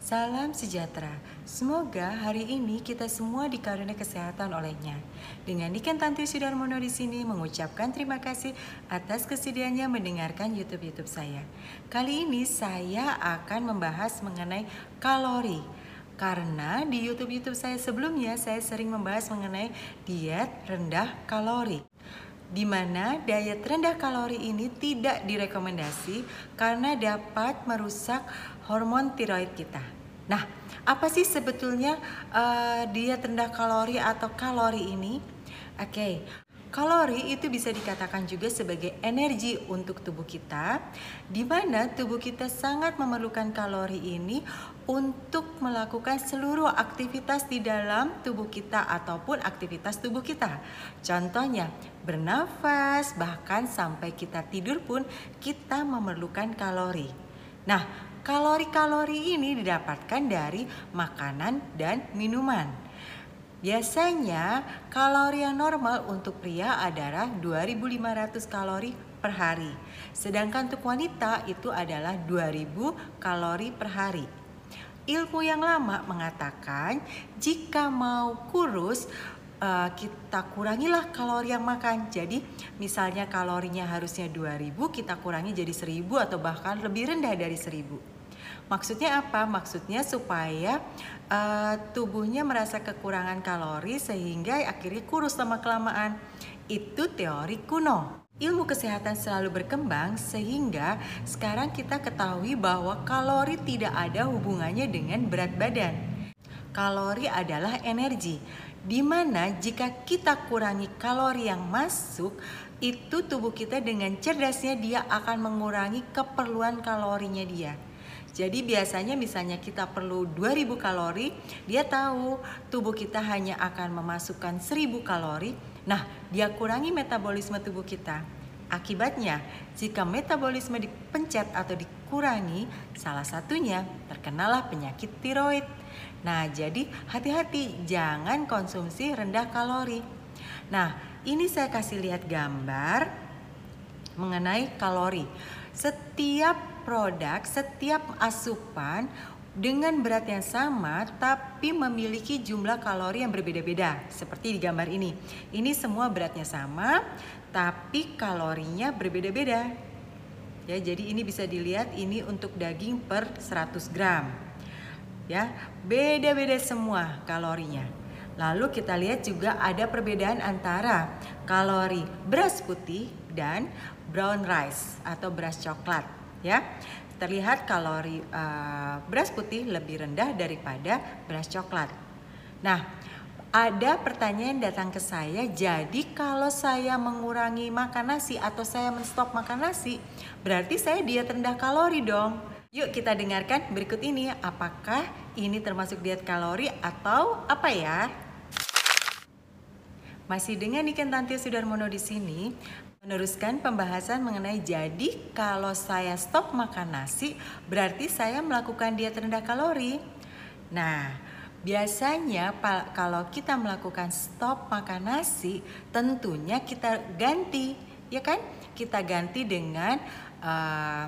Salam sejahtera. Semoga hari ini kita semua dikaruniai kesehatan olehnya. Dengan Niken Tanti Sudarmono di sini mengucapkan terima kasih atas kesediaannya mendengarkan YouTube-YouTube saya. Kali ini saya akan membahas mengenai kalori. Karena di YouTube-YouTube saya sebelumnya saya sering membahas mengenai diet rendah kalori di mana diet rendah kalori ini tidak direkomendasi karena dapat merusak hormon tiroid kita. Nah, apa sih sebetulnya uh, diet rendah kalori atau kalori ini? Oke, okay. Kalori itu bisa dikatakan juga sebagai energi untuk tubuh kita, di mana tubuh kita sangat memerlukan kalori ini untuk melakukan seluruh aktivitas di dalam tubuh kita ataupun aktivitas tubuh kita. Contohnya, bernafas, bahkan sampai kita tidur pun kita memerlukan kalori. Nah, Kalori-kalori ini didapatkan dari makanan dan minuman. Biasanya kalori yang normal untuk pria adalah 2500 kalori per hari. Sedangkan untuk wanita itu adalah 2000 kalori per hari. Ilmu yang lama mengatakan jika mau kurus uh, kita kurangilah kalori yang makan. Jadi misalnya kalorinya harusnya 2000 kita kurangi jadi 1000 atau bahkan lebih rendah dari 1000. Maksudnya apa? Maksudnya supaya uh, tubuhnya merasa kekurangan kalori sehingga akhirnya kurus lama kelamaan. Itu teori kuno. Ilmu kesehatan selalu berkembang sehingga sekarang kita ketahui bahwa kalori tidak ada hubungannya dengan berat badan. Kalori adalah energi, di mana jika kita kurangi kalori yang masuk, itu tubuh kita dengan cerdasnya dia akan mengurangi keperluan kalorinya dia. Jadi biasanya misalnya kita perlu 2000 kalori, dia tahu tubuh kita hanya akan memasukkan 1000 kalori. Nah, dia kurangi metabolisme tubuh kita. Akibatnya, jika metabolisme dipencet atau dikurangi, salah satunya terkenalah penyakit tiroid. Nah, jadi hati-hati jangan konsumsi rendah kalori. Nah, ini saya kasih lihat gambar mengenai kalori. Setiap produk setiap asupan dengan berat yang sama tapi memiliki jumlah kalori yang berbeda-beda seperti di gambar ini. Ini semua beratnya sama tapi kalorinya berbeda-beda. Ya, jadi ini bisa dilihat ini untuk daging per 100 gram. Ya, beda-beda semua kalorinya. Lalu kita lihat juga ada perbedaan antara kalori beras putih dan brown rice atau beras coklat ya. Terlihat kalori uh, beras putih lebih rendah daripada beras coklat. Nah, ada pertanyaan datang ke saya, jadi kalau saya mengurangi makan nasi atau saya menstop makan nasi, berarti saya diet rendah kalori dong. Yuk kita dengarkan berikut ini, apakah ini termasuk diet kalori atau apa ya? Masih dengan Niken Tantia Sudarmono di sini, meneruskan pembahasan mengenai jadi kalau saya stop makan nasi berarti saya melakukan diet rendah kalori. Nah, biasanya kalau kita melakukan stop makan nasi tentunya kita ganti ya kan? Kita ganti dengan uh,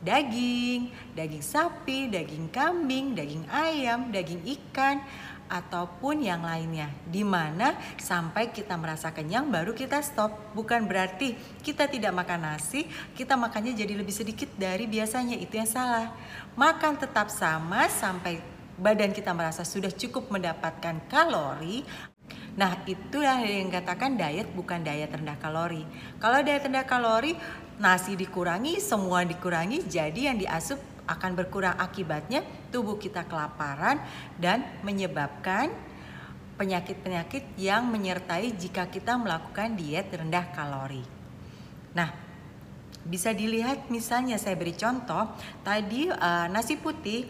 daging, daging sapi, daging kambing, daging ayam, daging ikan ataupun yang lainnya. Di mana sampai kita merasa kenyang baru kita stop. Bukan berarti kita tidak makan nasi, kita makannya jadi lebih sedikit dari biasanya. Itu yang salah. Makan tetap sama sampai badan kita merasa sudah cukup mendapatkan kalori. Nah, itulah yang katakan diet bukan diet rendah kalori. Kalau diet rendah kalori, nasi dikurangi, semua dikurangi, jadi yang diasup akan berkurang akibatnya tubuh kita kelaparan dan menyebabkan penyakit-penyakit yang menyertai jika kita melakukan diet rendah kalori. Nah, bisa dilihat misalnya saya beri contoh, tadi uh, nasi putih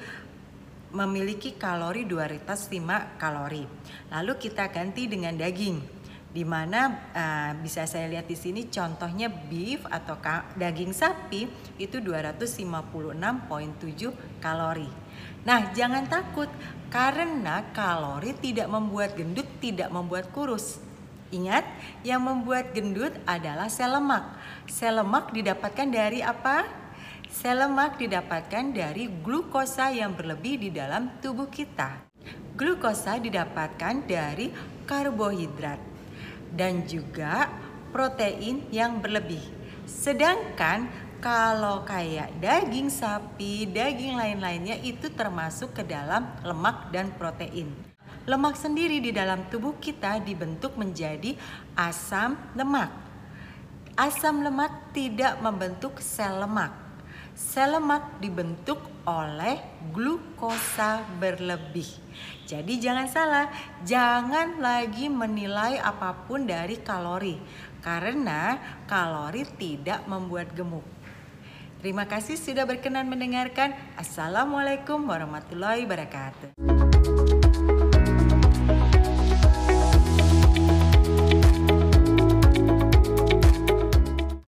memiliki kalori 205 kalori. Lalu kita ganti dengan daging di mana uh, bisa saya lihat di sini contohnya beef atau daging sapi itu 256.7 kalori. Nah, jangan takut karena kalori tidak membuat gendut, tidak membuat kurus. Ingat, yang membuat gendut adalah sel lemak. Sel lemak didapatkan dari apa? Sel lemak didapatkan dari glukosa yang berlebih di dalam tubuh kita. Glukosa didapatkan dari karbohidrat dan juga protein yang berlebih. Sedangkan kalau kayak daging sapi, daging lain-lainnya itu termasuk ke dalam lemak dan protein. Lemak sendiri di dalam tubuh kita dibentuk menjadi asam lemak. Asam lemak tidak membentuk sel lemak Sel lemak dibentuk oleh glukosa berlebih. Jadi jangan salah, jangan lagi menilai apa pun dari kalori karena kalori tidak membuat gemuk. Terima kasih sudah berkenan mendengarkan. Assalamualaikum warahmatullahi wabarakatuh.